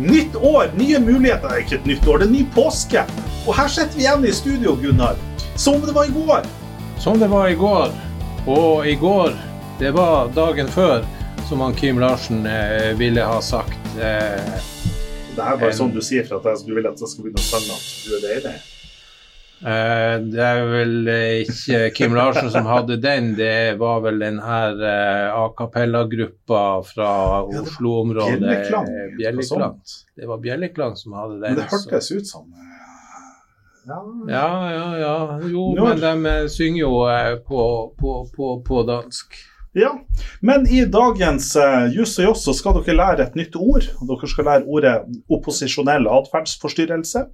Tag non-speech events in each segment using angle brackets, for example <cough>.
Nytt år, nye muligheter. Ikke et nytt år, det er ny påske. Og her sitter vi igjen i studio, Gunnar. Som det var i går. Som det var i går. Og i går, det var dagen før, som han Kim Larsen eh, ville ha sagt. Eh, Det her er bare sånn du sier for at jeg skulle ville at jeg skulle begynne å synge at du er deilig. Eh, det er vel eh, ikke Kim Larsen som hadde den, det var vel den her eh, a cappella-gruppa fra Oslo-området. Bjelleklang. Bjelleklang. Det var Bjelleklang som hadde den. Men det hørtes ut som Ja. Ja, ja, ja. Jo, men de synger jo på, på, på, på dansk. ja. Men i dagens uh, Juss og Joss så skal dere lære et nytt ord. Dere skal lære ordet opposisjonell atferdsforstyrrelse.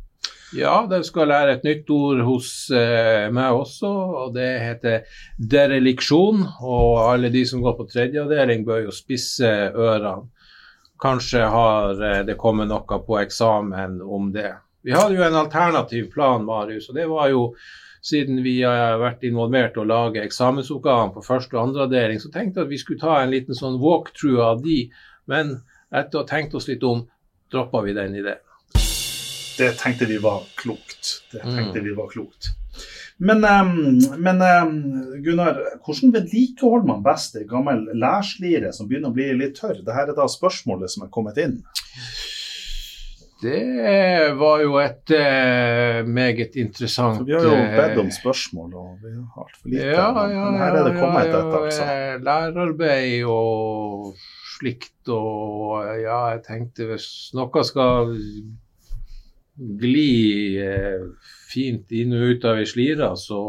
Ja, de skal lære et nytt ord hos eh, meg også, og det heter dereliksjon. Og alle de som går på tredje avdeling bør jo spisse ørene. Kanskje har eh, det kommet noe på eksamen om det. Vi hadde jo en alternativ plan, Marius, og det var jo siden vi har vært involvert og lage eksamensoppgavene på første og andre avdeling, så tenkte jeg at vi skulle ta en liten sånn walkthrough av de, men etter å ha tenkt oss litt om, droppa vi den ideen. Det tenkte vi var klokt. Det tenkte Mm. vi var klokt. Men, ehm, men ehm, Gunnar, hvordan vedlikeholder man best ei gammel lærslire som begynner å bli litt tørr? Dette er da spørsmålet som er kommet inn. Det var jo et eh, meget interessant så vi har jo eh, bedt om spørsmål, og vi har altfor lite. Ja, ja, men her er det kommet et ja, altså. eh, Lærarbeid og slikt og Ja, jeg tenkte hvis noe skal gli eh, fint inn og ut av ei slire, så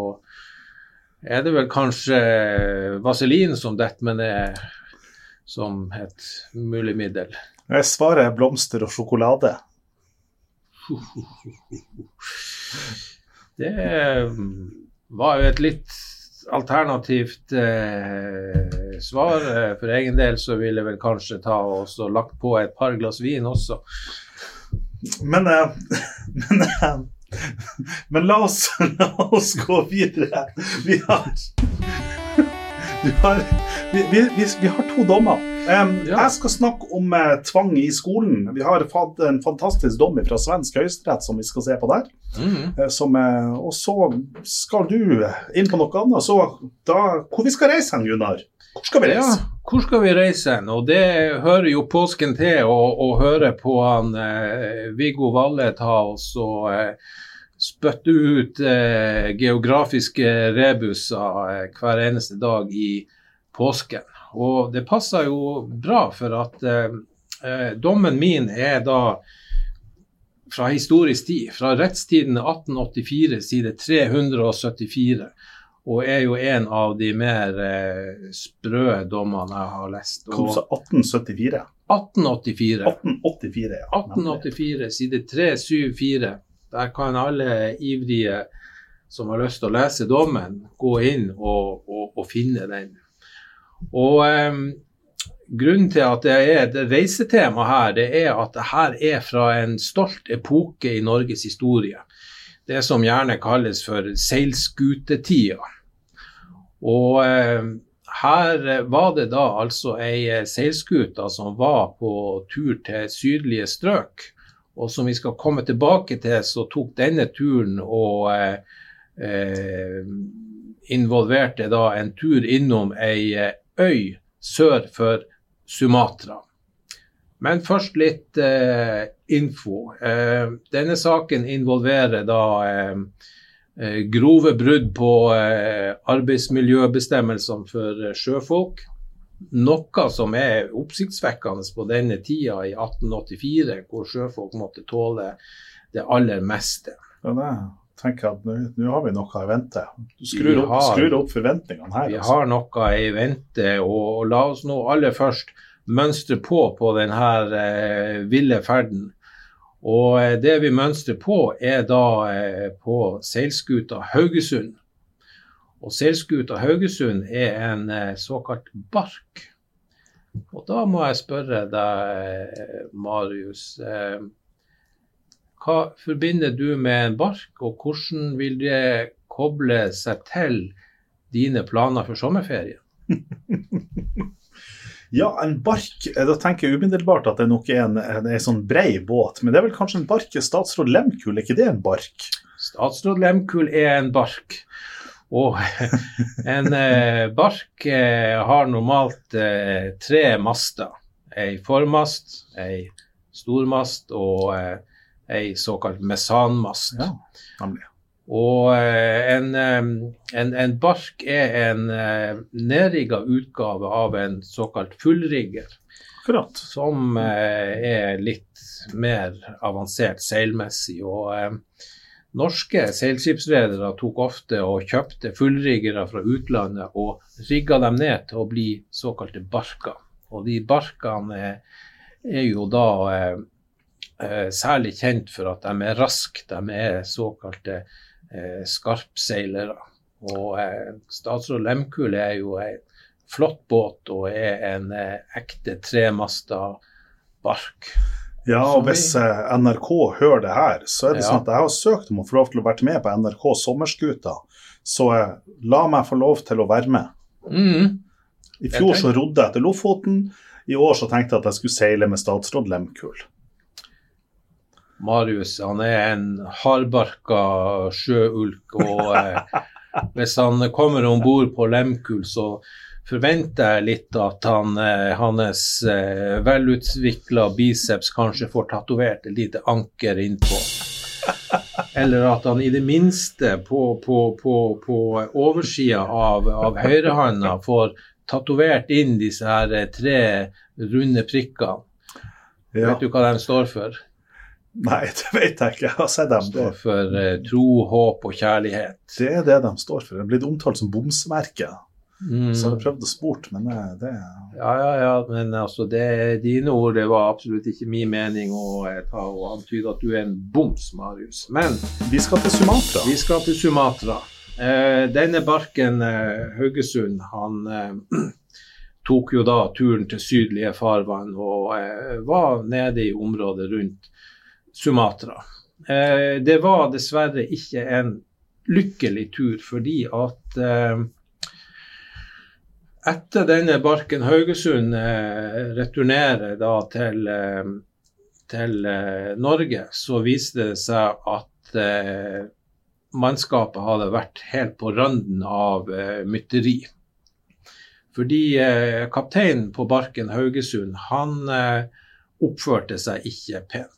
er det vel kanskje vaselin som detter meg ned som et mulig middel. Jeg svarer blomster og sjokolade. Det mm, var jo et litt alternativt eh, svar. Eh, For egen del så ville jeg vel kanskje ta og lagt på et par glass vin også. Men, eh, <laughs> men, eh, men la, oss, <laughs> la oss gå videre. Vi har, <laughs> har vi, vi, vi, har to dommer. Ja. Jeg skal snakke om eh, tvang i skolen. Vi har fått en fantastisk dom fra svensk høyesterett som vi skal se på der. Mm. Som, og så skal du inn på noe annet. Så da, hvor vi skal reise hen, Gunnar? Hvor skal vi Ja, reise? Hvor skal vi reise hen? Og det hører jo påsken til å, høre på han eh, Viggo Valle ta oss og eh, spytte ut eh, geografiske rebuser eh, hver eneste dag i påsken. Og det passer jo bra, for at eh, eh, dommen min er da fra historisk tid, fra rettstiden 1884, side 374 og er jo en av de mer eh, sprø dommene jeg har lest. Du sa 1874? 1884. 1884, ja. 1884, side 374. Der kan alle ivrige som har lyst til å lese dommen, gå inn og, og, og finne den. Og eh, Grunnen til at det er et reisetema her, det er at det her er fra en stolt epoke i Norges historie. Det som gjerne kalles for seilskutetida. Og eh, her var det da altså ei eh, seilskute som var på tur til sydlige strøk. Og som vi skal komme tilbake til, så tok denne turen og eh, eh, involverte da en tur innom ei øy sør for Sumatra. Men først litt eh, info. Eh, denne saken involverer da eh, grove brudd på eh, arbeidsmiljøbestemmelsene for eh, sjøfolk. Noe som er oppsiktsvekkende på denne tida i 1884, hvor sjøfolk måtte tåle det aller meste. Ja, det tenker jeg at nå- har vi noe i vente. Du skrur opp, har- skrur opp forventningene her. Vi altså. har noe i vente, og, la oss nå aller først mønstre på på denne eh, ville ferden. Og eh, det vi mønstrer på, er da eh, på seilskuta Haugesund. Og seilskuta Haugesund er en eh, såkalt bark. Og da må jeg spørre deg, Marius. Hva forbinder du med en bark, og hvordan vil det koble seg til dine planer for sommerferien? <laughs> Ja, en bark Da tenker jeg umiddelbart at det nok er en, en, en sånn brei båt, men det er vel kanskje en bark? Statsråd Lemkul, er ikke det en bark? Statsråd Lemkul er en bark. Og <laughs> en eh, bark eh, har normalt eh, tre master. Ei formast, ei stormast og eh, ei såkalt mesanmast. Ja, nemlig. Og eh, en, eh, en, en, bark er en eh, nedrigga utgave av en såkalt fullrigger. Akkurat. Som er litt mer avansert seilmessig. og Norske seilskipsredere tok ofte og kjøpte fullriggere fra utlandet og rigga dem ned til å bli såkalte barker. Og de barkene er jo da eh, særlig kjent for at de er raske. De er såkalte eh, skarpseilere. Og eh, statsråd Lemkul er jo en flott båt og er en eh, ekte tremasta bark. Ja, og hvis eh, NRK hører det her, så er det ja. sånn at jeg har søkt om å få lov til å være med på NRK Sommerskuta. Så eh, la meg få lov til å være med. Mm. I fjor så rodde jeg til Lofoten. I år så tenkte jeg at jeg skulle seile med statsråd Lemkul. Marius han er en hardbarka sjøulk. Og eh, <laughs> hvis han kommer om bord på Lemkul, så forventer jeg litt at han, eh, hans eh, velutvikla biceps kanskje får tatovert et lite anker innpå. Eller at han i det minste på, på, på, på oversida av, av høyrehånda får tatovert inn disse her eh, tre runde prikkene. Ja. Vet du hva de står for? Nei, det vet jeg ikke. Har sett dem. De står for uh, tro, håp og kjærlighet. Det er det de står for. Det er blitt omtalt som bomsmerket. Mm. Så jeg prøvd å spurt, men det, det Ja, ja, ja. Men altså, det er dine ord. Det var absolutt ikke min mening å eh, ta og antyde at du er en boms, Marius. Men Vi skal til Sumatra. Vi skal til Sumatra. Eh, denne barken, eh, Haugesund, han eh, <clears throat> tok jo da turen til sydlige farvann og eh, var nede i området rundt Sumatra. Eh, det var dessverre ikke en lykkelig tur, fordi at eh, etter denne Barken Haugesund eh, returnerer da til, eh, til eh, Norge, så viste det seg at eh, mannskapet hadde vært helt på randen av mytteri. Fordi kapteinen på Barken Haugesund, han oppførte seg ikke pent.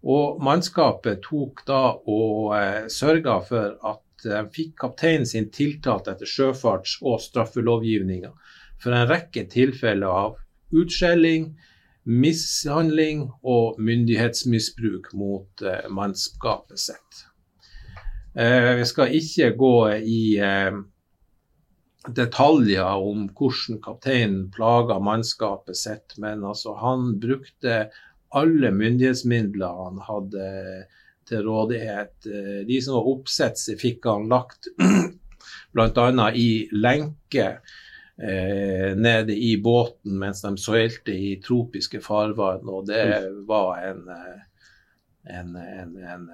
Og mannskapet tok da og eh, sørga for at de eh, fikk kapteinen sin tiltalt etter sjøfarts- og straffelovgivninga for en rekke tilfeller av utskjelling, mishandling og myndighetsmisbruk mot eh, mannskapet sitt. Eh, vi skal ikke gå i eh, detaljer om hvordan kapteinen plaga mannskapet sitt, men altså han brukte alle myndighetsmidler han hadde til rådighet. Eh, de som var oppsett, fikk han lagt <clears throat> bl.a. i lenke eh, nede i båten mens de seilte i tropiske farvann, og det var en eh, en, en, en,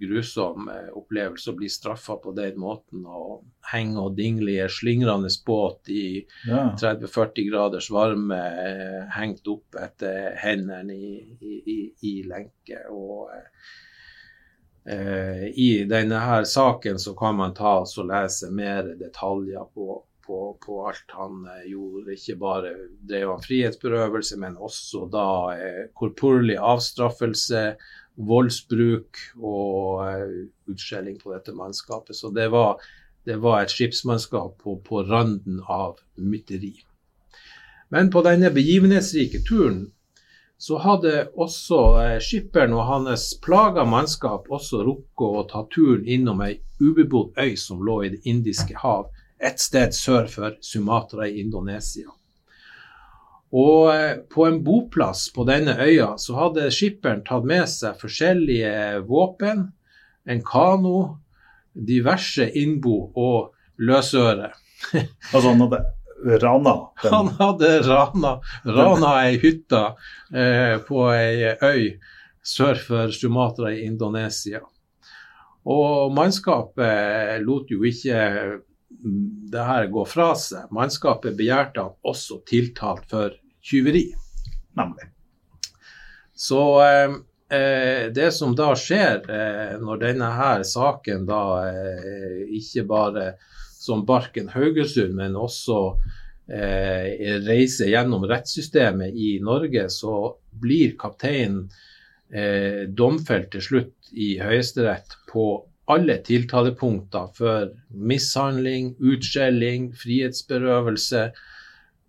grusom eh, opplevelse å bli straffa på den måten. Og henge og dingle i en slingrende båt i ja. 30-40 graders varme, eh, hengt opp etter hendene i, i, i, i lenke. Og eh, i denne her saken så kan man ta og lese mer detaljer på, på, på, alt han eh, gjorde. Ikke bare drev han frihetsberøvelse, men også da eh, korporlig avstraffelse voldsbruk og uh, utskjelling på dette mannskapet. Så det var, det var et skipsmannskap på, på randen av mytteri. Men på denne begivenhetsrike turen så hadde også skipperen og hans plaga mannskap også rukket å ta turen innom ei ubebodd øy som lå i Det indiske hav, et sted sør for Sumatra i Indonesia. Og eh, på en boplass på denne øya så hadde skipperen tatt med seg forskjellige våpen, en kano, diverse innbo og løsøre. <laughs> altså han hadde rana? Den. Han hadde rana, rana ei hytte eh, på ei øy sør for Sumatra i Indonesia. Og mannskapet lot jo ikke det her går fra seg. Mannskapet begjærte han også tiltalt for tyveri. Nemlig. Så eh, eh, det som da skjer eh, når denne her saken da eh, ikke bare som Barken Haugesund, men også eh, reiser gjennom rettssystemet i Norge, så blir kapteinen eh, domfelt til slutt i Høyesterett på alle tiltalepunkter for mishandling, utskjelling, frihetsberøvelse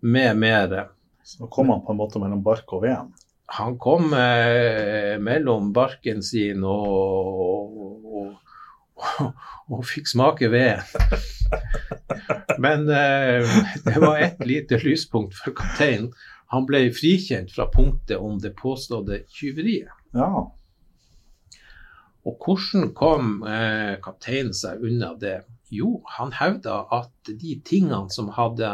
med mere. Så kom han på en måte mellom bark og veden. Han kom eh, mellom barken sin og, og, og, og fikk smake veden. Men eh, det var ett lite lyspunkt for kapteinen. Han ble frikjent fra punktet om det påståtte tyveriet. Ja. Og hvordan kom eh, kapteinen seg unna det? Jo, han hevda at de tingene som hadde,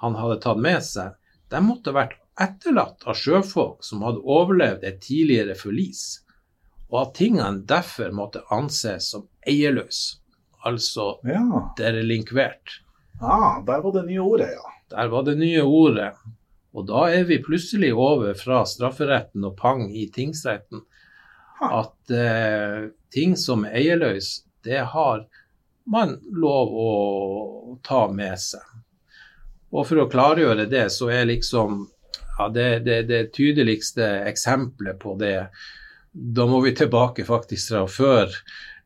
han hadde tatt med seg, de måtte ha vært etterlatt av sjøfolk som hadde overlevd et tidligere forlis, og at tingene derfor måtte anses som eierløse, altså ja. derelinkvert. Ah, der var det nye ordet, ja. Der var det nye ordet. Og da er vi plutselig over fra strafferetten og pang i tingsretten. At eh, ting som er eierløs, det har man lov å ta med seg. Og for å klargjøre det, så er liksom ja, det, det, det tydeligste eksempelet på det Da må vi tilbake faktisk fra før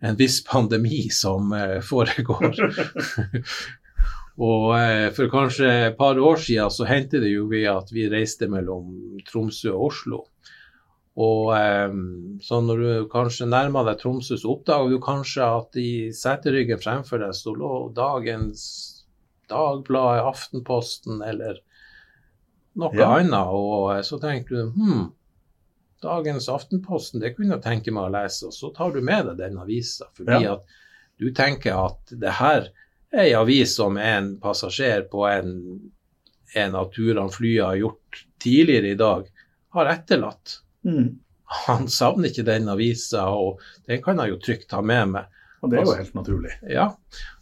en viss pandemi som eh, foregår. <laughs> og eh, for kanskje et par år siden så hendte det jo vi at vi reiste mellom Tromsø og Oslo. Og eh, så når du kanskje nærmer deg Tromsø, så oppdaga du kanskje at i seteryggen fremfor deg så lå dagens Dagbladet, Aftenposten eller noe Ja. annet. Og eh, så tenker du hm, dagens Aftenposten, det kunne jeg tenke meg å lese. Og så tar du med deg den avisa, fordi Ja. at du tenker at det her er ei avis som en passasjer på en, en av turene flyet har gjort tidligere i dag, har etterlatt. Mm. Han savner ikke den avisa, og den kan jeg jo trygt ta med meg. Og det er jo helt naturlig. Ja,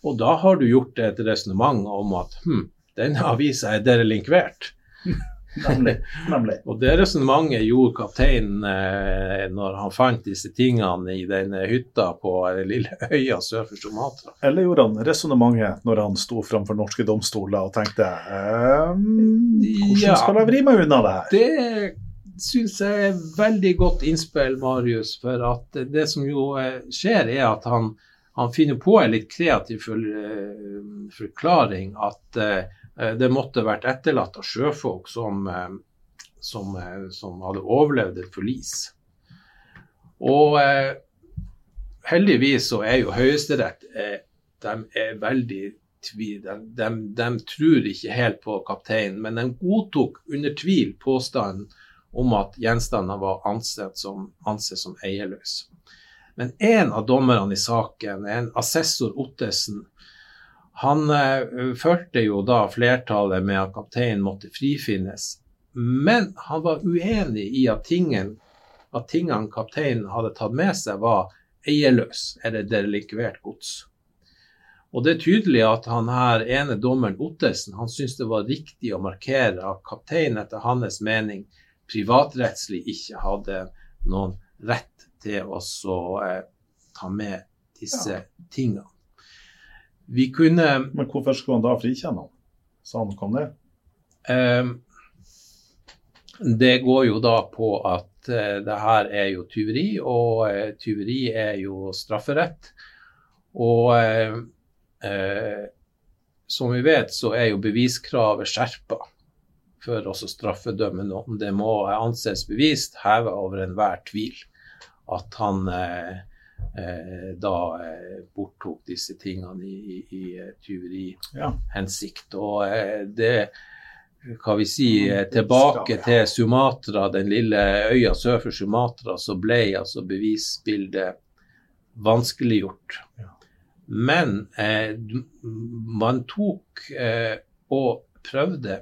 og da har du gjort et resonnement om at hm, denne avisa er derelinkvert. <laughs> Nemlig. Nemlig. Og det resonnementet gjorde kapteinen eh, når han fant disse tingene i den hytta på den lille øya sør for Sumatra. Eller gjorde han resonnementet når han sto framfor norske domstoler og tenkte ehm, Hvordan Ja. skal jeg vri meg unna det her? Det syns jeg er veldig godt innspill, Marius. For at det som jo eh, skjer, er at han, han finner på en litt kreativ eh, forklaring. At eh, det måtte vært etterlatt av sjøfolk som, som, som hadde overlevd et forlis. Og heldigvis så er jo Høyesterett de er veldig tvil, de, de, de tror ikke helt på kapteinen, men de godtok under tvil påstanden om at gjenstandene var ansett som, ansett som eierløse. Men en av dommerne i saken, en assessor Ottesen, han eh, førte jo da flertallet med at kapteinen måtte frifinnes. Men han var uenig i at, tingen, at tingene kapteinen hadde tatt med seg, var eierløs eller delikvert gods. Og det er tydelig at han her ene dommeren Ottesen han syntes det var riktig å markere at kapteinen etter hans mening privatrettslig ikke hadde noen rett til å så, eh, ta med disse tingene. Vi kunne Men hvorfor skulle han da frikjenne ham? Sa han noe om det? eh, Det går jo da på at eh, det her er jo tyveri, og eh, tyveri er jo strafferett. Og eh, eh, som vi vet, så er jo beviskravet skjerpa for å straffedømme noen. Det må anses bevist, heve over enhver tvil, at han eh, eh, da eh, borttok disse tingene i, i, i eh, tyverihensikt. Ja. Og eh, det hva vi si tilbake til Sumatra, den lille øya sør for Sumatra, så ble altså bevisbildet vanskeliggjort. Men eh, man tok eh, og prøvde.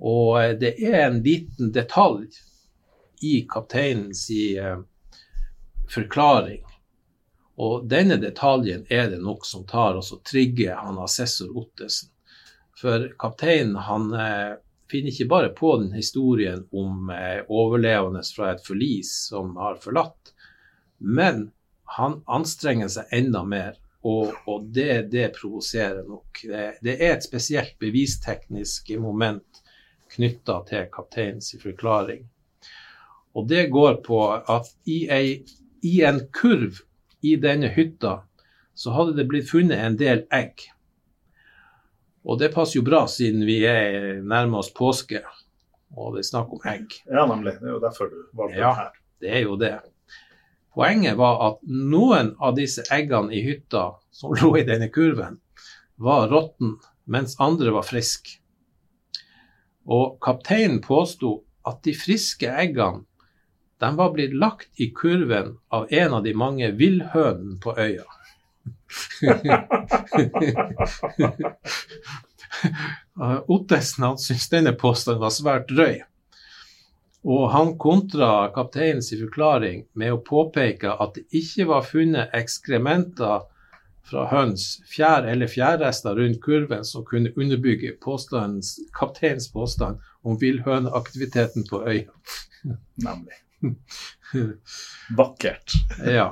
Og eh, det er en liten detalj i kapteinens eh, forklaring. Og denne detaljen er det nok som tar og så trigger han assessor Ottesen. For kapteinen han eh, finner ikke bare på den historien om overlevende fra et forlis som har forlatt, men han anstrenger seg enda mer. Og, og det, det provoserer nok. Det, det, er et spesielt bevisteknisk moment knytta til kapteinens forklaring. Og det går på at i, ei, i en kurv i denne hytta så hadde det blitt funnet en del egg. Og det passer jo bra siden vi er nærmer oss påske og det er snakk om egg. Ja, nemlig. Det er jo derfor du valgte ja, den her. Det er jo det. Poenget var at noen av disse eggene i hytta som <laughs> lå i denne kurven, var råtten, mens andre var friske. Og kapteinen påsto at de friske eggene de var blitt lagt i kurven av en av de mange villhønene på øya. <laughs> Ottesen han syntes denne påstanden var svært drøy. Og han kontra kapteinens forklaring med å påpeke at det ikke var funnet ekskrementer fra høns, fjær eller fjærrester rundt kurven som kunne underbygge kapteinens påstand om villhøneaktiviteten på øya. Nemlig. <laughs> Vakkert. ja.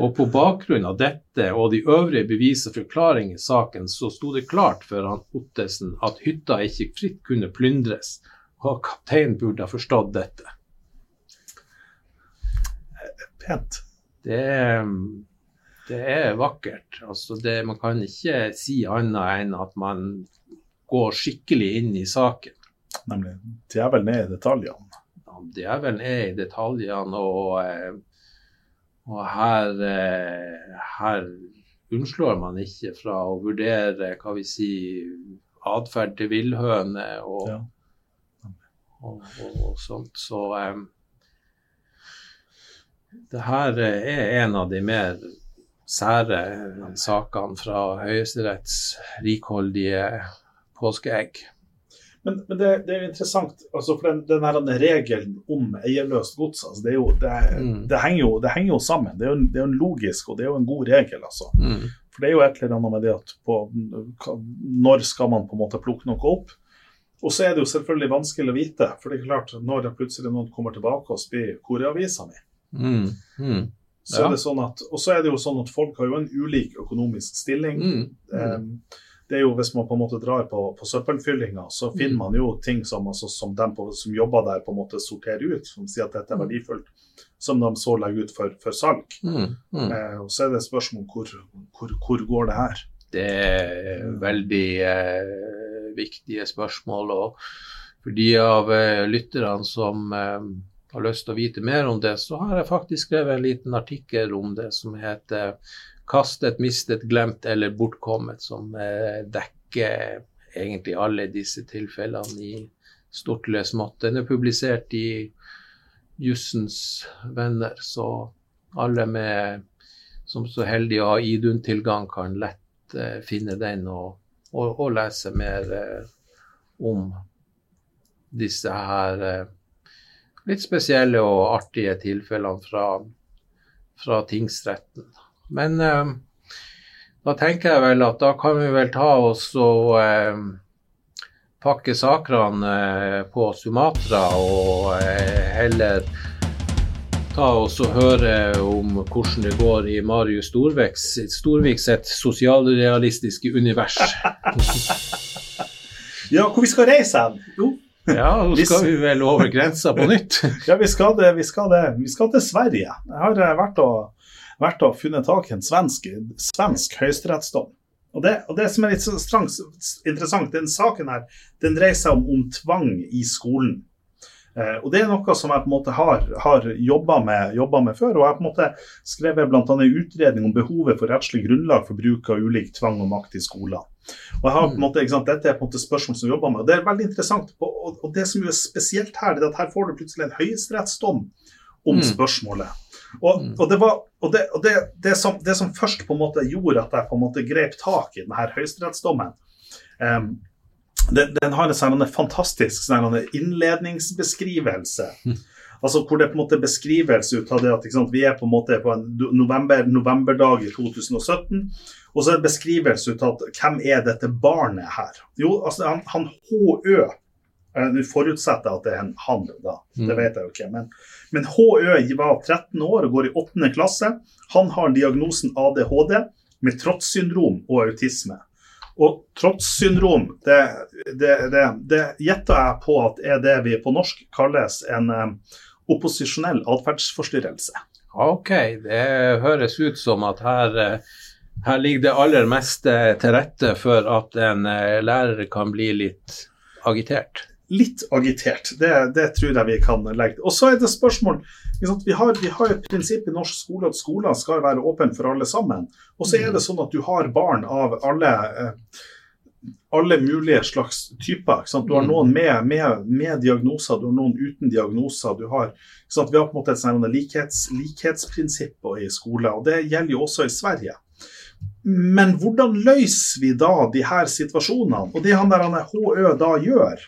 Og på bakgrunn av dette og de øvrige bevis og forklaringer i saken, så sto det klart for han Ottesen at hytta ikke fritt kunne plyndres, og kapteinen burde ha forstått dette. Pent. Det, det er vakkert. Altså det, man kan ikke si annet enn at man går skikkelig inn i saken. Nemlig. Djevelen er i detaljene. Ja, Djevelen er i detaljene, og eh, og her, eh, her unnslår man ikke fra å vurdere hva vi sier, atferd til villhøne og, Ja. og, og, og sånt. Så um, det her er en av de mer sære sakene fra Høyesteretts rikholdige påskeegg. Men, men det, det, er jo interessant, altså for den, den regelen om eierløst gods, altså det, jo, det, Mm. det, henger jo, det henger jo sammen. Det er jo, er en logisk og det er jo en god regel. altså. Mm. For det er jo et eller annet med det at på, når skal man på en måte plukke noe opp? Og så er det jo selvfølgelig vanskelig å vite, for det er klart, når plutselig noen kommer tilbake og spyr hvor er avisa mi, Mm. Mm. så Ja. er det sånn at, og så er det jo sånn at folk har jo en ulik økonomisk stilling. Mm. Mm. Eh, Det er jo Hvis man på en måte drar på, på søppelfyllinga, så finner Mm. man jo ting som, altså, som de på, som jobber der, på en måte sorterer ut, som sier at dette er Mm. verdifullt, som de så legger ut for, for salg. Mm. Mm. Eh, og Så er det et spørsmål hvor, hvor, hvor går det her? Det er veldig eh, viktige spørsmål. Og for de av eh, lytterne som eh, har lyst til å vite mer om det, så har jeg faktisk skrevet en liten artikkel om det som heter 'Kastet, mistet, glemt eller bortkommet', som eh, dekker egentlig alle disse tilfellene i stort eller smått. Den er publisert i Jussens Venner, så alle med, som så heldige å ha Idun-tilgang, kan lett eh, finne den og, og, og lese mer eh, om disse her eh, litt spesielle og artige tilfellene fra, fra tingsretten. Men eh, da tenker jeg vel at da kan vi vel ta oss og eh, pakke sakrene eh, på Sumatra og eh, heller ta oss og høre om hvordan det går i Marius Storviks Storvik et sosialrealistiske univers. <laughs> Ja, hvor vi skal reise hen? Jo, Ja, nå skal vi vel over grensa på nytt. <laughs> ja, vi skal, det, vi, skal det, vi skal til Sverige. Jeg har eh, vært og, vært og funnet tak i en svensk, svensk høyesterettsdom. Og det, og det som er litt så strang, interessant, den saken her, den dreier seg om, om tvang i skolen. Eh, og det er noe som jeg på en måte har, har jobba med, med før. Og jeg har på en måte skrevet bl.a. en utredning om behovet for rettslig grunnlag for bruk av ulik tvang og makt i skoler. Og jeg har på en måte, ikke sant, Dette er på en måte spørsmål som vi jobber med. og Det er veldig interessant. Og, og, det som er spesielt her, er at her får du plutselig en høyesterettsdom om Mm. spørsmålet. Og, Mm. og, det, var, og, det, og det, det, som, det som først på en måte gjorde at jeg på en måte grep tak i denne høyesterettsdommen em, den, den har en sånn fantastisk sånn innledningsbeskrivelse Altså hvor det på en måte er beskrivelse ut av det at sant, vi er på en måte på en november, novemberdag i 2017. Og så er det beskrivelse ut av at hvem er dette barnet her? Jo, altså han, han HØ eh, Nå forutsetter jeg at det er en han, da. Det Mm. vet jeg jo ikke. Men, men HØ var 13 år og går i 8. klasse. Han har diagnosen ADHD med trotssyndrom og autisme. Og trotssyndrom, det, det, det, det gjetter jeg på at er det vi på norsk kalles en eh, opposisjonell atferdsforstyrrelse. Ok, det høres ut som at her, eh, her ligger det aller meste til rette for at en eh, lærer kan bli litt agitert. Litt agitert, det, det tror jeg vi kan legge til. Og så er det spørsmål? Vi har, vi har et prinsipp i norsk skole at skoler skal være åpen for alle sammen. Og så er det sånn at du har barn av alle, eh, alle mulige slags typer. Du har Mm. noen med, med, med diagnoser, du har noen uten diagnoser. Du har? Vi har på en måte et likhets, likhetsprinsipp i skole, og det gjelder jo også i Sverige. Men hvordan løser vi da de her situasjonene? Og det han der han HØ da gjør,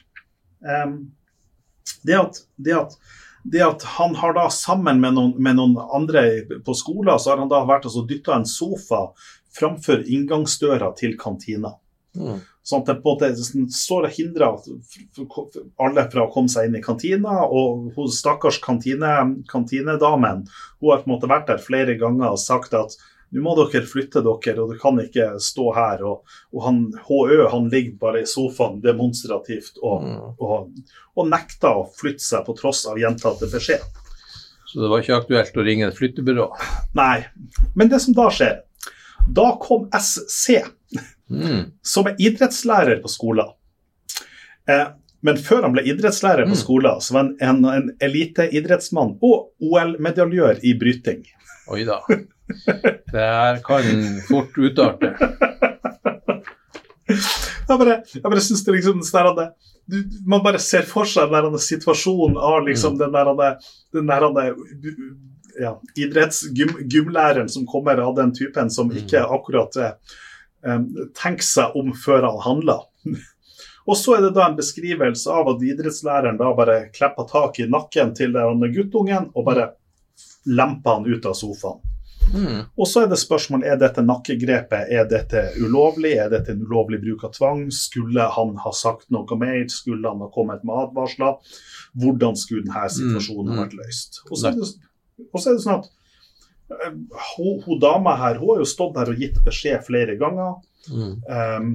det, at, det, at, det at han har da sammen med noen, med noen andre på skolen, så har han da vært og dytta en sofa framfor inngangsdøra til kantina. Mm. Sånn at det på en måte står og hindrer alle fra å komme seg inn i kantina. Og hun stakkars kantine, kantinedamen hun har på en måte vært der flere ganger og sagt at nå må dere flytte dere, og du kan ikke stå her. Og, og han HØ han ligger bare i sofaen demonstrativt og, Mm. og, og nekter å flytte seg på tross av gjentatte beskjed. Så det var ikke aktuelt å ringe et flyttebyrå. Nei. Men det som da skjer Da kom SC, Mm. som er idrettslærer på skolen. Eh, men før han ble idrettslærer på Mm. skolen, så var han en, en eliteidrettsmann og OL-medaljør i bryting. Oi da. <laughs> <laughs> Det her kan fort utarte. Jeg bare, jeg bare synes det liksom sånn der, du, Man bare ser for seg den der situasjonen av liksom den der, den der ja, idrettsgymlæreren som kommer av den typen som ikke akkurat eh, tenker seg om før han handler. <laughs> Og så er det da en beskrivelse av at idrettslæreren da bare klipper tak i nakken til den guttungen og bare lemper han ut av sofaen. Mm. Og så er det spørsmål er dette nakkegrepet er dette ulovlig, er dette en ulovlig bruk av tvang? Skulle han ha sagt noe mer? Skulle han ha kommet med advarsler? Hvordan skulle denne situasjonen Mm, mm. vært løst? Og så er det, er det sånn at eh, hun, hun dama her hun har jo stått her og gitt beskjed flere ganger. Mm. Um,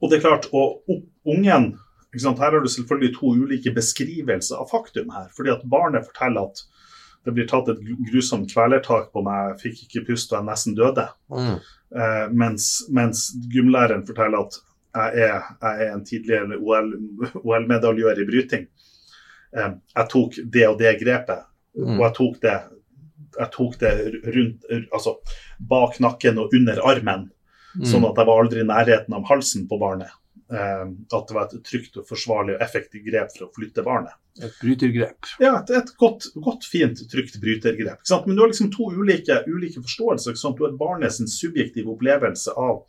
og det er klart, og ungen? Her har du selvfølgelig to ulike beskrivelser av faktum her. fordi at barnet forteller at det blir tatt et grusomt kvelertak på meg, jeg fikk ikke puste og jeg nesten døde. Mm. Eh, mens, mens gymlæreren forteller at jeg er, jeg er en tidligere OL-medaljør i bryting. Eh, jeg tok det og det grepet, Mm. og jeg tok det, jeg tok det rundt, altså bak nakken og under armen. Sånn Mm. at jeg var aldri i nærheten av halsen på barnet. Eh, at det var et trygt, og forsvarlig og effektivt grep for å flytte barnet. Et brytergrep. Ja, et, et godt, godt, fint, trygt brytergrep. Men du har liksom to ulike, ulike forståelser. Du har barnets subjektive opplevelse av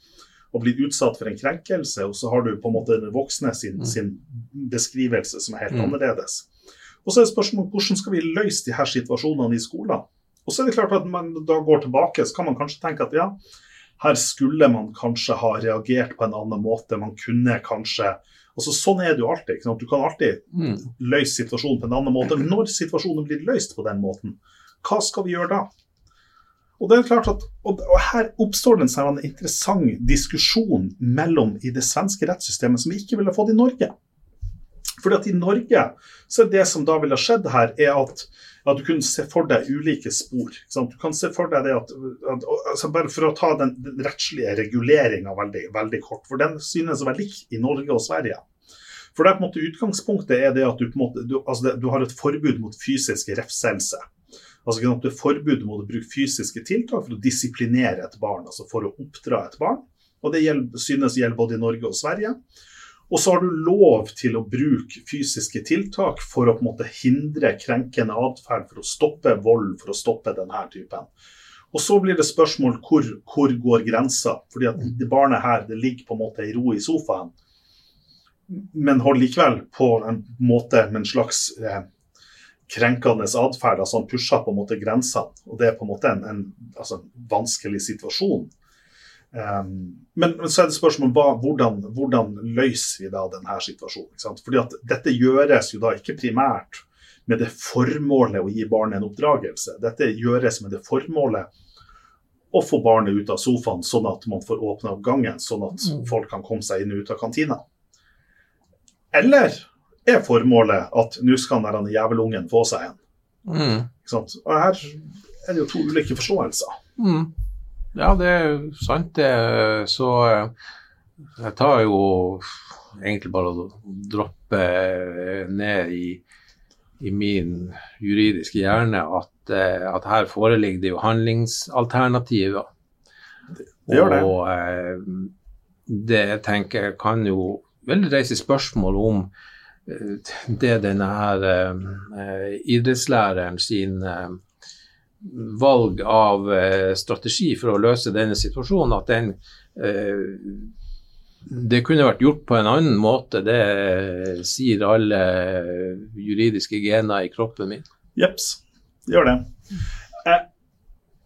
å bli utsatt for en krenkelse, og så har du på en måte den voksne sin, Mm. sin beskrivelse som er helt Mm. annerledes. Og så er spørsmålet hvordan skal vi løse de her situasjonene i skolen? Og så er det klart at man da går tilbake, så kan man kanskje tenke at ja, her skulle man kanskje ha reagert på en annen måte. Man kunne kanskje altså Sånn er det jo alltid. Du kan alltid Mm. løse situasjonen på en annen måte. Men når situasjonen blir løst på den måten, hva skal vi gjøre da? Og det er klart at, og, og Her oppstår det en sånn interessant diskusjon mellom i det svenske rettssystemet som vi ikke ville fått i Norge. Fordi at I Norge så er det som da ville skjedd her, er at, at du kunne se for deg ulike spor. Du kan se for deg det at, at altså Bare for å ta den, den rettslige reguleringa veldig, veldig kort, for den synes å være lik i Norge og Sverige. For er en måte Utgangspunktet er det at du, måte, du, altså du har et forbud mot fysisk refselse. Altså ikke Det er forbud mot å bruke fysiske tiltak for å disiplinere et barn, altså for å oppdra et barn. Og Det gjelder, synes gjelder både i Norge og Sverige. Og så har du lov til å bruke fysiske tiltak for å på en måte hindre krenkende atferd, for å stoppe vold, for å stoppe denne typen. Og så blir det spørsmål hvor, hvor går grensa? Fordi at det barnet her det ligger på en måte i ro i sofaen, men holder likevel på en måte med en slags eh, krenkende atferd. Altså han pusher på en måte grensa, og det er på en måte en, en altså, vanskelig situasjon. Um, men, så er det spørsmål om hvordan, hvordan løser vi da denne situasjonen. Fordi at Dette gjøres jo da ikke primært med det formålet å gi barnet en oppdragelse. Dette gjøres med det formålet å få barnet ut av sofaen, sånn at man får åpna opp gangen, sånn at mm. folk kan komme seg inn og ut av kantina. Eller er formålet at nå skal denne jævelungen få seg en? Mm. Og her er det jo to ulike forståelser. Mm. Ja, det er sant, det. Så eh, jeg tar jo egentlig bare å droppe ned i, i min juridiske hjerne at, eh, at, her foreligger det jo handlingsalternativer. Det, gjør det. Og eh, det jeg tenker kan jo vel reise spørsmål om det denne her eh, idrettslæreren sin eh, valg av eh, strategi for å løse denne situasjonen, at den eh, det kunne vært gjort på en annen måte, det sier alle juridiske gener i kroppen min. Jepps, gjør det. Eh,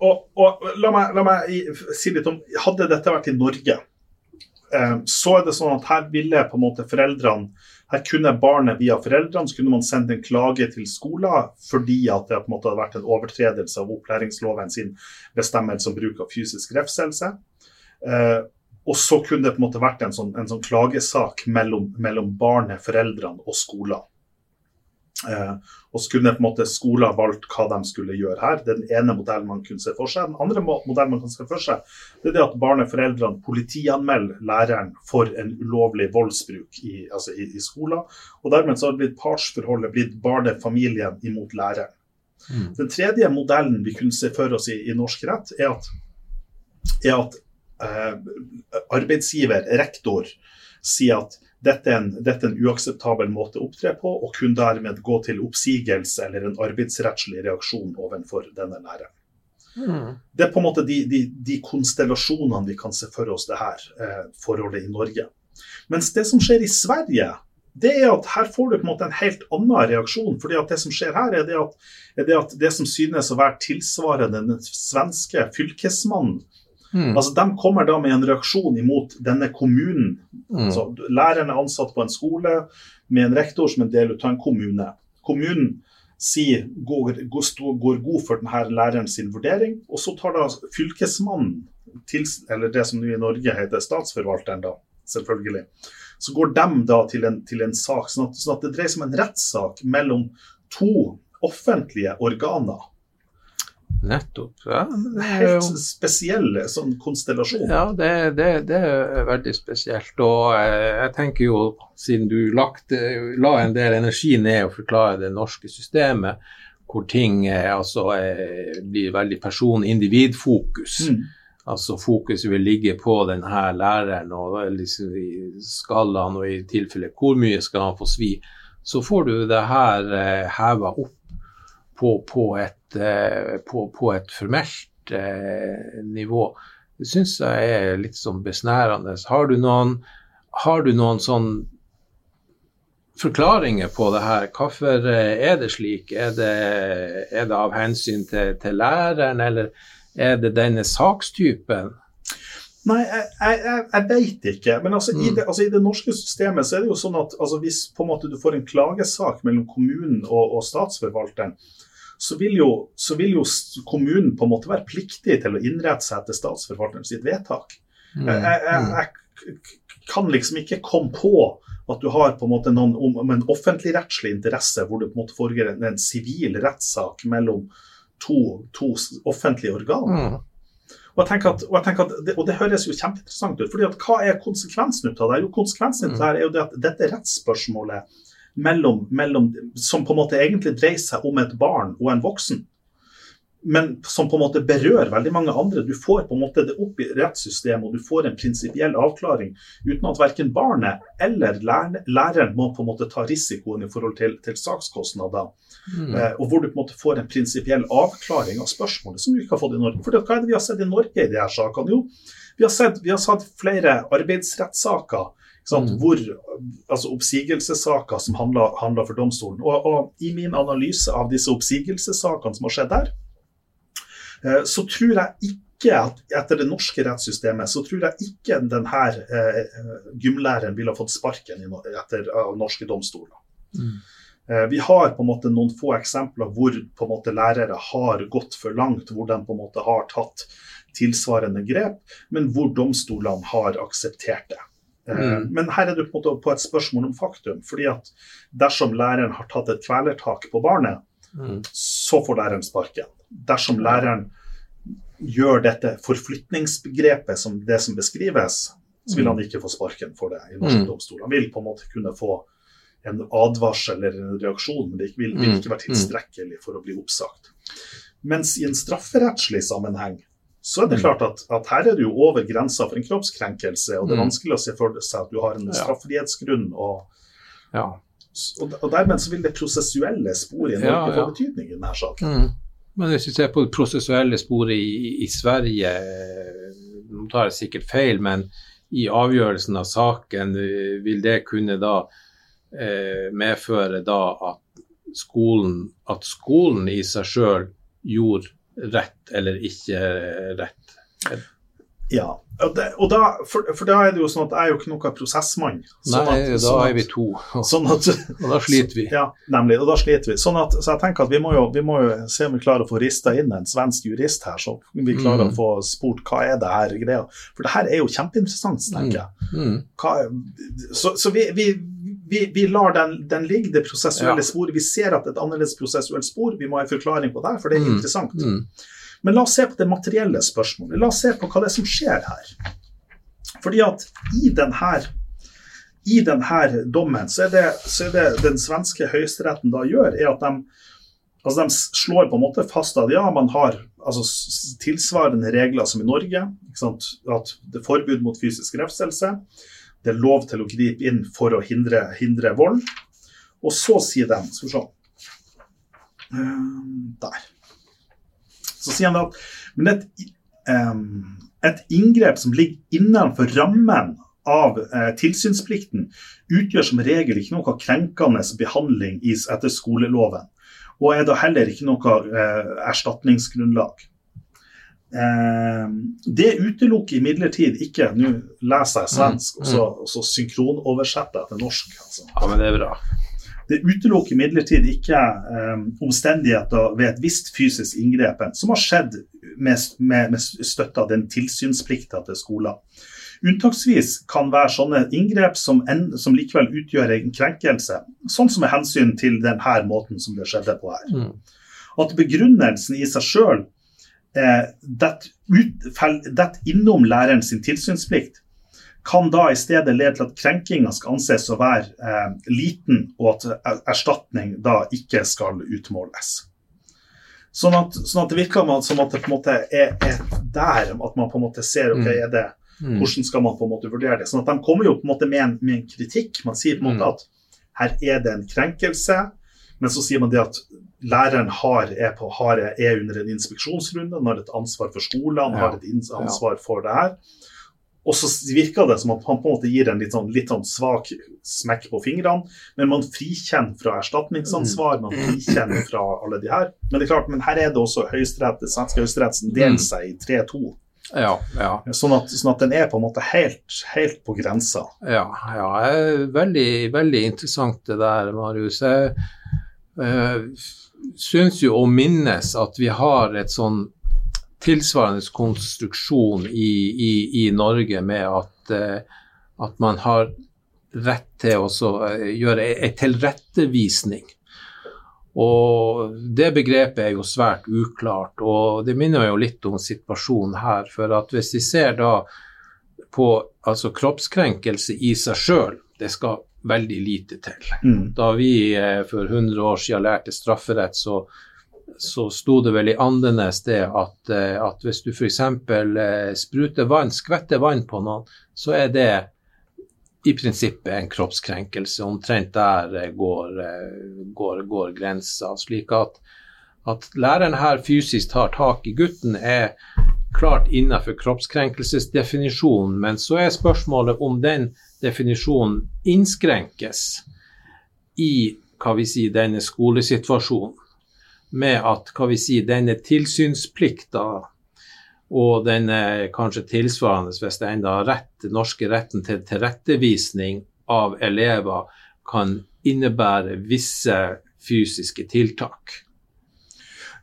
og, og la, meg, la, meg, si litt om Hadde dette vært i Norge, eh, så er det sånn at her ville på en måte foreldrene her kunne barnet via foreldrene så kunne man sende en klage til skolen fordi at det på en måte hadde vært en overtredelse av opplæringsloven sin bestemmelse om bruk av fysisk refselse. Eh, og så kunne det på en måte vært en sånn, en sånn klagesak mellom, mellom barnet, foreldrene og skolen. Eh, og så kunne på en måte skoler valgt hva de skulle gjøre her. Det er den ene modellen man kunne se for seg. Den andre modellen man kan se for seg, det er det at barneforeldrene politianmelder læreren for en ulovlig voldsbruk i, altså i, i skolen. Og dermed så har det blitt partsforholdet blitt barnefamilien imot læreren. Mm. Den tredje modellen vi kunne se for oss i, i norsk rett, er at, er at eh, arbeidsgiver, rektor, sier at dette er, en, dette er en uakseptabel måte å opptre på, og kun dermed gå til oppsigelse eller en arbeidsrettslig reaksjon overfor denne læreren. Mm. Det er på en måte de, de, de, konstellasjonene vi kan se for oss det her eh, forholdet i Norge. Mens det som skjer i Sverige, det er at her får du på en måte en helt annen reaksjon. fordi at Det som skjer her, er det at, er det, at det som synes å være tilsvarende den svenske fylkesmannen Mm. Altså, De kommer da med en reaksjon imot denne kommunen. Mm. Altså, læreren er ansatt på en skole med en rektor som en del av en kommune. Kommunen sier, går, går, går god for denne læreren sin vurdering, og så tar da fylkesmannen, til, eller det som nå i Norge heter statsforvalteren, da, selvfølgelig, så går de da til en, til en sak. Sånn at, sånn at det dreier seg om en rettssak mellom to offentlige organer Nettopp. Ja, det er jo... Helt spesiell sånn konstellasjon. Ja, det, det, det, er veldig spesielt. Og eh, jeg tenker jo, siden du lagt, la en del energi ned å forklare det norske systemet, hvor ting eh, altså, eh, blir veldig person-individ-fokus. Mm. Altså Fokuset vil ligge på denne læreren, og liksom, i han, og i tilfelle hvor mye skal han få svi. Så får du det her heva opp på, på et Eh, på, på et formelt eh, nivå. Det syns jeg er litt sånn besnærende. Har du noen, har du noen sånn forklaringer på det her? Hvorfor eh, er det slik? Er det, er det av hensyn til, til, læreren, eller er det denne sakstypen? Nei, jeg, jeg, jeg veit ikke. Men altså, mm. i, det, altså, i, det, norske systemet så er det jo sånn at altså, hvis på en måte du får en klagesak mellom kommunen og, og statsforvalteren, så vil, jo, så vil, jo, kommunen på en måte være pliktig til å innrette seg etter statsforvalteren sitt vedtak. Mm. Jeg, jeg, mm. jeg, kan liksom ikke komme på at du har på en måte noen om en offentligrettslig interesse hvor det på en måte foregår en sivil rettssak mellom to, to offentlige organer. Mm. Og, jeg at, og, jeg at det, og, det, høres jo kjempeinteressant ut. fordi at Hva er konsekvensen ut av det? Jo, konsekvensen ut av det er jo det at dette rettsspørsmålet mellom, mellom, som på en måte egentlig dreier seg om et barn og en voksen. Men som på en måte berører veldig mange andre. Du får på en måte det opp i rettssystemet, og du får en prinsipiell avklaring uten at verken barnet eller læreren må på en måte ta risikoen i forhold til, til sakskostnader. Mm. Eh, og hvor du på en måte får en prinsipiell avklaring av spørsmålet som du ikke har fått i Norge. For hva er det vi har sett i Norge i de her sakene? Jo, vi har sett, vi har sett flere arbeidsrettssaker Mm. Hvor, altså Oppsigelsessaker som handler, handler for domstolen. Og, og, I min analyse av disse oppsigelsessakene som har skjedd der, eh, så tror jeg ikke at etter det norske rettssystemet så tror jeg ikke denne eh, gymlæreren ville ha fått sparken etter, av norske domstoler. Mm. Eh, vi har på en måte noen få eksempler hvor på en måte lærere har gått for langt, hvor de på en måte har tatt tilsvarende grep, men hvor domstolene har akseptert det. Eh, mm. Men her er du på, på et spørsmål om faktum. fordi at dersom læreren har tatt et kvelertak på barnet, mm. så får læreren sparken. Dersom læreren gjør dette forflytningsbegrepet som det som beskrives, så vil mm. han ikke få sparken for det i norske mm. domstoler. Han vil på en måte kunne få en advarsel eller en reaksjon, men det vil, vil ikke være tilstrekkelig for å bli oppsagt. Mens i en strafferettslig sammenheng så er det klart at, at, her er du jo over grensa for en kroppskrenkelse, og det er vanskelig å se for seg at du har en straffrihetsgrunn. og ja. Og, og dermed så vil det prosessuelle sporet i Norge ja, ja. få betydning i denne saken. Mm. Men hvis vi ser på det prosessuelle sporet i, i, Sverige, nå tar jeg sikkert feil, men i avgjørelsen av saken vil det kunne da eh, medføre da at skolen, at skolen i seg sjøl gjorde rett eller ikke rett? Ja, og, det, og da, for, for, da er det jo sånn at jeg er jo ikke noen prosessmann. Sånn Nei, at, da sånn er vi to. <laughs> Sånn at, og da sliter vi. Ja, nemlig. Og da sliter vi. Sånn at, så jeg tenker at vi må, jo, vi må jo se om vi klarer å få rista inn en svensk jurist her, så vi klarer mm. å få spurt hva er det her greia. For det her er jo kjempeinteressant, tenker jeg. Mm. mm. Hva, så, så vi, vi, vi, vi, lar den, den, ligge, det prosessuelle ja. sporet. Vi ser at det er et annerledes prosessuelt spor. Vi må ha en forklaring på det, for det er mm. interessant. Mm. Men la oss se på det materielle spørsmålet. La oss se på hva det er som skjer her. Fordi at i denne, i denne dommen så er, det, så er det den svenske høyesteretten da gjør, er at de, altså de slår på en måte fast at ja, man har altså, tilsvarende regler som i Norge. At det er forbud mot fysisk refselse. Det er lov til å gripe inn for å hindre, hindre vold. Og så sier de Skal vi se ehm, Der. Så sier han at men et, um, et inngrep som ligger innenfor rammen av eh, tilsynsplikten, utgjør som regel ikke noe krenkende behandling etter skoleloven, og er da heller ikke noe eh, erstatningsgrunnlag. Eh, det utelukker imidlertid ikke Nå leser jeg svensk, mm, og så, mm. og så synkronoversetter jeg til norsk. Altså. Ja, men det er bra. Det utelukker imidlertid ikke um, omstendigheter ved et visst fysisk inngrep som har skjedd med, med, med støtte av den tilsynsplikta til skolen. Unntaksvis kan være sånne inngrep som, en, som, likevel utgjør en krenkelse, sånn som med hensyn til denne måten som det skjedde på her. Mm. At begrunnelsen i seg sjøl detter innom lærerens tilsynsplikt, kan da i stedet lede til at krenkinga skal anses å være eh, liten, og at erstatning da ikke skal utmåles. Sånn at, sånn at det virker som at det på en måte er, er, der at man på en måte ser ok, mm. er det, mm. hvordan skal man på en måte vurdere det. Sånn at De kommer jo på en måte med en, med en kritikk. Man sier på en måte mm. at her er det en krenkelse, men så sier man det at læreren har, er, på, har, er under en inspeksjonsrunde, han har et ansvar for skolene, ja. har et ansvar for det her. Og så virker det som at han på en måte gir en litt sånn, litt sånn svak smekk på fingrene, men man frikjenner fra erstatningsansvar, man frikjenner fra alle de her. Men det er klart, men her er det også høyesterett, svenske høyesterett som deler mm. seg i 3-2. Ja, ja. Sånn, at, sånn, at, den er på en måte helt, helt på grensa. Ja, ja veldig, veldig interessant det der, Marius. Jeg syns jo å minnes at vi har et sånn tilsvarende konstruksjon i, i, i Norge med at, uh, at, man har rett til å uh, gjøre en tilrettevisning. Og Det begrepet er jo svært uklart, og det minner jo litt om situasjonen her. For at hvis vi ser da på altså kroppskrenkelse i seg sjøl, det skal veldig lite til. Mm. Da vi eh, for 100 år siden lærte strafferett, så så sto det vel i Andenes det at, eh, at hvis du f.eks. Eh, spruter vann, skvetter vann på noen, så er det i prinsippet en kroppskrenkelse. Omtrent der går, går, går grensa. Slik at, at læreren her fysisk tar tak i gutten, er klart innenfor kroppskrenkelsesdefinisjonen, men så er spørsmålet om den definisjonen innskrenkes i hva vi sier, denne skolesituasjonen. Med at hva vi sier, denne tilsynsplikta og denne kanskje tilsvarende, hvis det enda er rett, norske retten til tilrettevisning av elever kan innebære visse fysiske tiltak.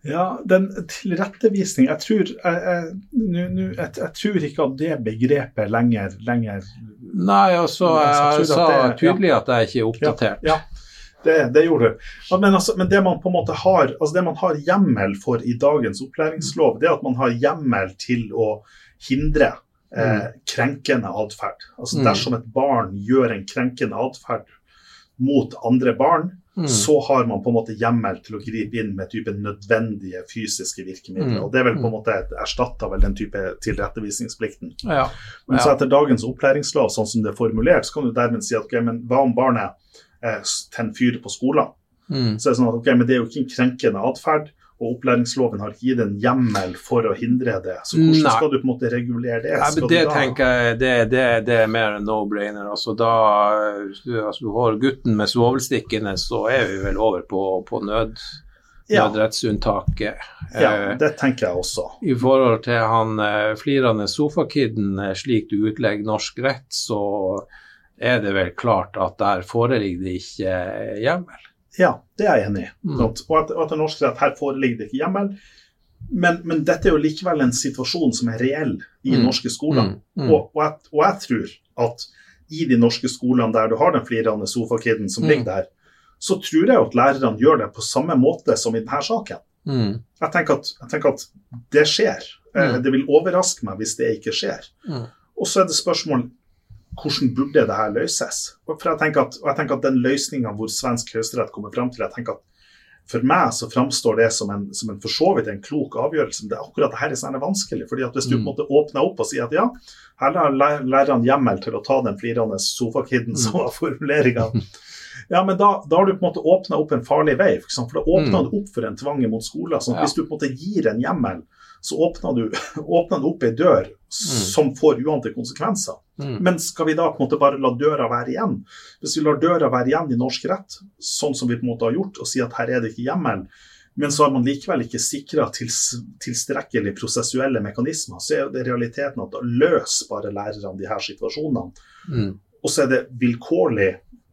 Ja, den tilrettevisning Jeg tror, jeg, jeg, jeg, jeg tror ikke at det begrepet lenger, lenger Nei, altså, jeg, sa tydelig at jeg ikke er oppdatert. Ja, ja det, det, gjorde du. Men, altså, men, det man på en måte har altså det man har hjemmel for i dagens opplæringslov, det er at man har hjemmel til å hindre eh, mm. krenkende atferd. Altså mm. dersom et barn gjør en krenkende atferd mot andre barn, mm. så har man på en måte hjemmel til å gripe inn med type nødvendige fysiske virkemidler. Mm. Og Det er vel på en måte erstatta vel den type tilrettevisningsplikten. Ja. Men så etter dagens opplæringslov, sånn som det er formulert, så kan du dermed si at okay, men hva om barnet eh, tenner fyr på skolen? Mm. Så er det sånn at ok, men det er jo ikke en krenkende atferd og opplæringsloven har gitt en hjemmel for å hindre det. Så hvordan Nei. skal du på en måte regulere det? Nei, det da... tenker jeg det, det, det, er mer en no-brainer. Altså, da altså, du har gutten med svovelstikkene, så er vi vel over på, på nød, ja. nødrettsunntaket. Ja, eh, det tenker jeg også. I forhold til han eh, flirende sofakidden, eh, slik du utlegger norsk rett, så er det vel klart at der foreligger det ikke hjemmel. Ja, det er jeg enig i. Mm. Og, at, og at det norske rett her foreligger det ikke hjemmel. Men, men, dette er jo likevel en situasjon som er reell i mm. norske skoler. Mm. mm. Og, og, jeg, og, jeg, tror at i de norske skolene der du har den flirende sofakiden som mm. ligger der, så tror jeg at lærerne gjør det på samme måte som i denne saken. Mm. Jeg tenker, at, jeg, tenker at, det skjer. Eh, det vil overraske meg hvis det ikke skjer. Og så er det spørsmål hvordan burde det her løses? For jeg tenker at, og jeg tenker at Den løsninga hvor svensk høyesterett kommer fram til, jeg tenker at for meg så framstår det som en, som en for så vidt en klok avgjørelse. Men det akkurat det her er sånn vanskelig. fordi at Hvis du mm. på en måte åpner opp og sier at ja, her har læreren hjemmel til å ta den flirende sofakidden mm. som var formuleringa, ja, men da, da, har du på en måte åpna opp en farlig vei. For, for da åpner mm. du opp for en tvang mot skolen. Sånn, ja. Hvis du på en måte gir en hjemmel så åpner du, <laughs> åpner du opp ei dør mm. som får uante konsekvenser. Mm. Men skal vi da på en måte bare la døra være igjen? Hvis vi lar døra være igjen i norsk rett, sånn som vi på en måte har gjort, og sier at her er det ikke hjemmel, men så har man likevel ikke sikra tils, tilstrekkelig prosessuelle mekanismer, så er det realiteten at da løser bare lærerne de her situasjonene. Mm. Og så er det vilkårlig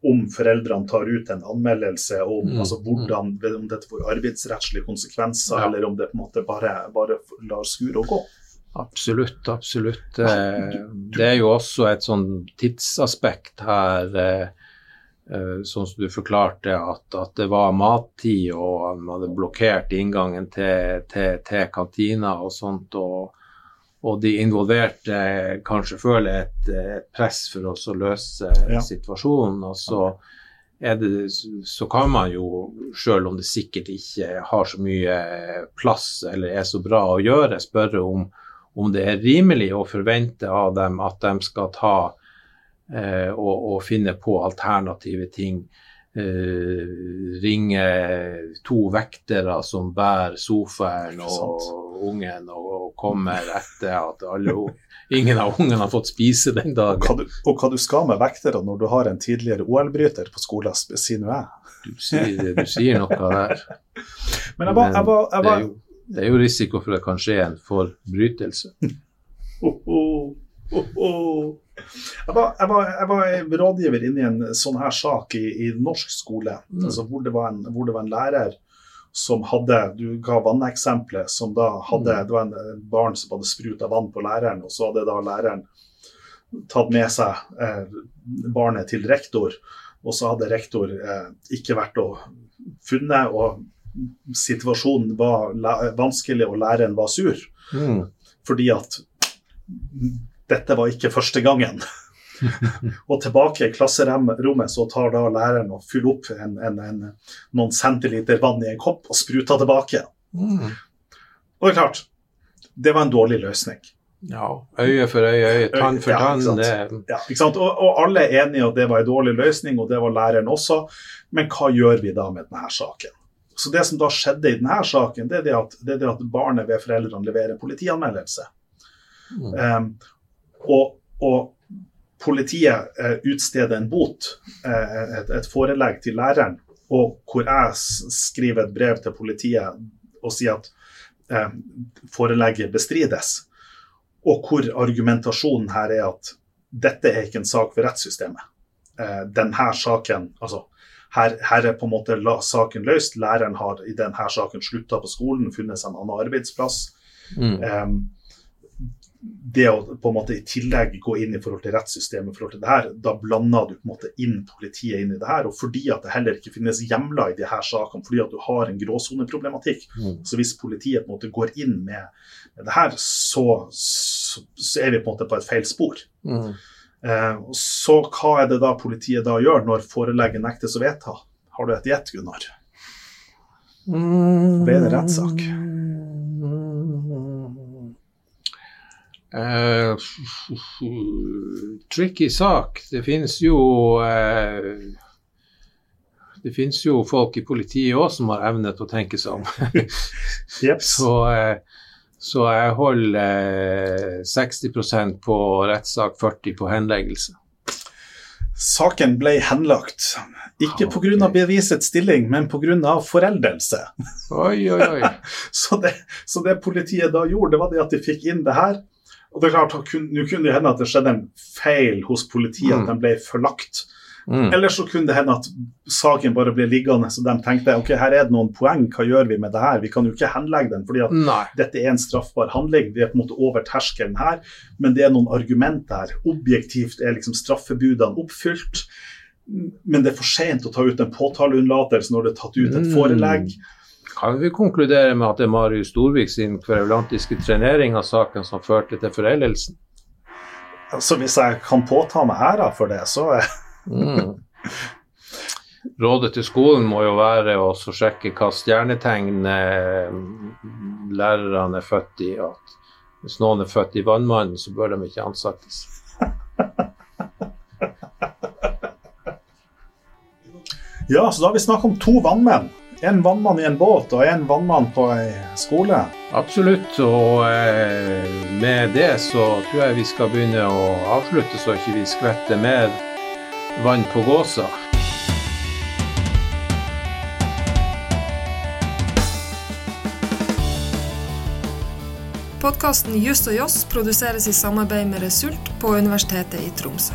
om foreldrene tar ut en anmeldelse om mm. altså hvordan, om dette får arbeidsrettslige konsekvenser, ja. eller om det på en måte bare, bare lar skure og gå. Absolutt, absolutt. Eh, det er jo også et sånn tidsaspekt her, eh, eh, sånn som du forklarte, at, at det var mattid, og man hadde blokkert inngangen til, til, til kantina og sånt. og og de involverte kanskje føler et, et press for oss å løse ja. situasjonen. Og så, det, så, kan man jo, selv om det sikkert ikke har så mye plass eller er så bra å gjøre, spørre om, om det er rimelig å forvente av dem at de skal ta eh, og, og, finne på alternative ting. Eh, ringe to vektere som bærer sofaen og ungen og kommer etter at alle, ingen av ungene har fått spise den dagen. Og hva du, og hva du skal med vektere når du har en tidligere OL-bryter på skolen, sier nå jeg. Du sier, du sier, noe der. <laughs> Men jeg var, jeg var, jeg var... Det, er jo, risiko for at det kan skje en forbrytelse. Oh, oh, oh. Jeg var, jeg, var, jeg var, rådgiver inne i en sånn her sak i, i norsk skole, mm. altså hvor, det en, hvor, det var en, lærer som hadde Du ga vanneksempelet, som da hadde mm. Det var en barn som hadde spruta vann på læreren, og så hadde da læreren tatt med seg eh, barnet til rektor, og så hadde rektor eh, ikke vært og funnet, og situasjonen var vanskelig, og læreren var sur. Mm. Fordi at dette var ikke første gangen. <laughs> og tilbake i klasserommet så tar da læreren og fyller opp en, en, en, noen centiliter vann i en kopp og spruter tilbake. Mm. Og det er klart, det var en dårlig løsning. Ja, øye for øye, øye tann for tann. Ja, ja, ikke sant? Og, og, alle er enige at det var en dårlig løsning, og det var læreren også. Men hva gjør vi da med denne saken? Så Det som da skjedde i denne saken, det er det at, det er det at barnet ved foreldrene leverer politianmeldelse. Um, og, og, politiet uh, utsteder en bot, uh, et, et, forelegg til læreren, og hvor jeg skriver et brev til politiet og sier at uh, forelegget bestrides. Og hvor argumentasjonen her er at dette er ikke en sak for rettssystemet. denne saken, altså her, her, er på en måte la, saken løst. Læreren har i denne saken slutta på skolen, funnet seg en annen arbeidsplass. Mm. Um, det å på en måte i tillegg gå inn i forhold til rettssystemet, forhold til det her, da blander du på en måte inn politiet inn i det her. Og fordi at det heller ikke finnes hjemler i de her sakene, fordi at du har en gråsoneproblematikk, mm. så hvis politiet på en måte går inn med, med det her, så, så, så, er vi på en måte på et feil spor. Mm. Eh, så hva er det da politiet da gjør når forelegget nektes å vedta? Har du et gjett, Gunnar? Ble det rettssak? Uh, tricky sak. Det finnes jo uh, Det finnes jo folk i politiet òg som har evne til å tenke seg om. <laughs> yep. <laughs> Så uh, så jeg holder 60 eh, på rettssak, 40 på henleggelse. Saken ble henlagt. Ikke pga. Okay. bevisets stilling, men pga. foreldelse. Oi, oi, oi. <laughs> så, det, så, det, politiet da gjorde, det var det at de fikk inn det her. Og det er klart, Nå kunne det hende at det skjedde en feil hos politiet, at mm. den ble forlagt. Mm. Eller så kunne det hende at saken bare ble liggende, så de tenkte ok, her er det noen poeng, hva gjør vi med det her? Vi kan jo ikke henlegge den, fordi at Nei. dette er en straffbar handling. Vi er på en måte over terskelen her, men det er noen argumenter her. Objektivt er liksom straffebudene oppfylt, men det er for sent å ta ut en påtaleunnlatelse når det er tatt ut et mm. forelegg. Kan vi konkludere med at det er Marius Storvik sin kverulantiske trenering av saken som førte til foreldelsen? Altså, hvis jeg kan påta meg æra for det, så Mm. <laughs> Rådet til skolen må jo være å sjekke hva stjernetegn eh, lærerne er født i. At hvis noen er født i Vannmannen, så bør de ikke ansettes. <laughs> Ja, så da har vi snakket om to vannmenn. En vannmann i en båt og en vannmann på ei skole. Absolutt, og eh, med det så tror jeg vi skal begynne å avslutte, så ikke vi skvetter mer vann på gåsa. Podkasten Juss og Joss produseres i samarbeid med Result på Universitetet i Tromsø.